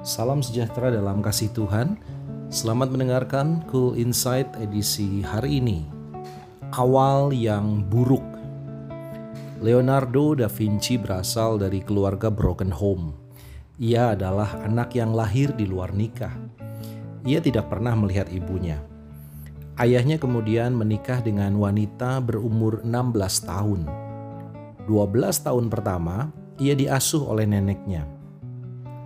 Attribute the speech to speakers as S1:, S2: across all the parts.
S1: Salam sejahtera dalam kasih Tuhan. Selamat mendengarkan Cool Insight edisi hari ini. Awal yang buruk. Leonardo da Vinci berasal dari keluarga broken home. Ia adalah anak yang lahir di luar nikah. Ia tidak pernah melihat ibunya. Ayahnya kemudian menikah dengan wanita berumur 16 tahun. 12 tahun pertama, ia diasuh oleh neneknya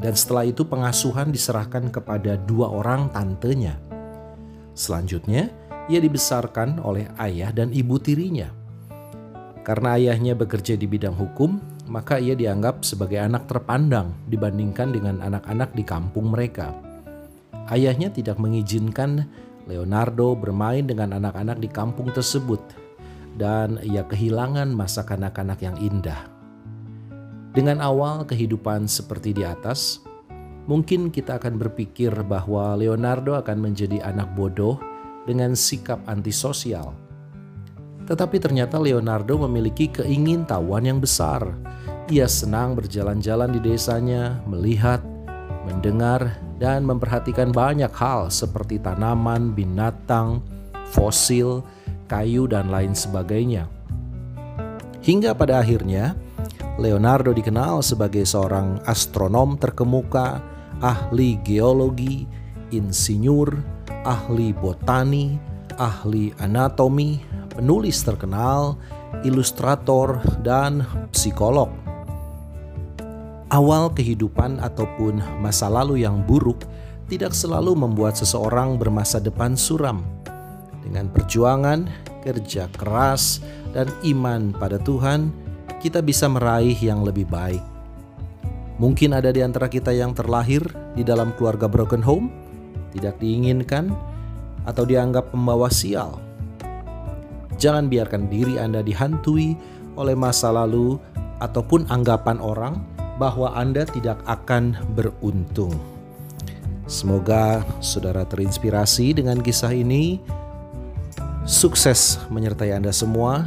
S1: dan setelah itu pengasuhan diserahkan kepada dua orang tantenya. Selanjutnya, ia dibesarkan oleh ayah dan ibu tirinya. Karena ayahnya bekerja di bidang hukum, maka ia dianggap sebagai anak terpandang dibandingkan dengan anak-anak di kampung mereka. Ayahnya tidak mengizinkan Leonardo bermain dengan anak-anak di kampung tersebut, dan ia kehilangan masa kanak-kanak yang indah. Dengan awal kehidupan seperti di atas, mungkin kita akan berpikir bahwa Leonardo akan menjadi anak bodoh dengan sikap antisosial. Tetapi ternyata Leonardo memiliki keingintahuan yang besar. Ia senang berjalan-jalan di desanya, melihat, mendengar, dan memperhatikan banyak hal seperti tanaman, binatang, fosil, kayu, dan lain sebagainya. Hingga pada akhirnya, Leonardo dikenal sebagai seorang astronom terkemuka, ahli geologi, insinyur, ahli botani, ahli anatomi, penulis terkenal, ilustrator, dan psikolog. Awal kehidupan ataupun masa lalu yang buruk tidak selalu membuat seseorang bermasa depan suram. Dengan perjuangan, kerja keras, dan iman pada Tuhan, kita bisa meraih yang lebih baik. Mungkin ada di antara kita yang terlahir di dalam keluarga broken home, tidak diinginkan, atau dianggap pembawa sial. Jangan biarkan diri Anda dihantui oleh masa lalu ataupun anggapan orang bahwa Anda tidak akan beruntung. Semoga saudara terinspirasi dengan kisah ini. Sukses menyertai Anda semua.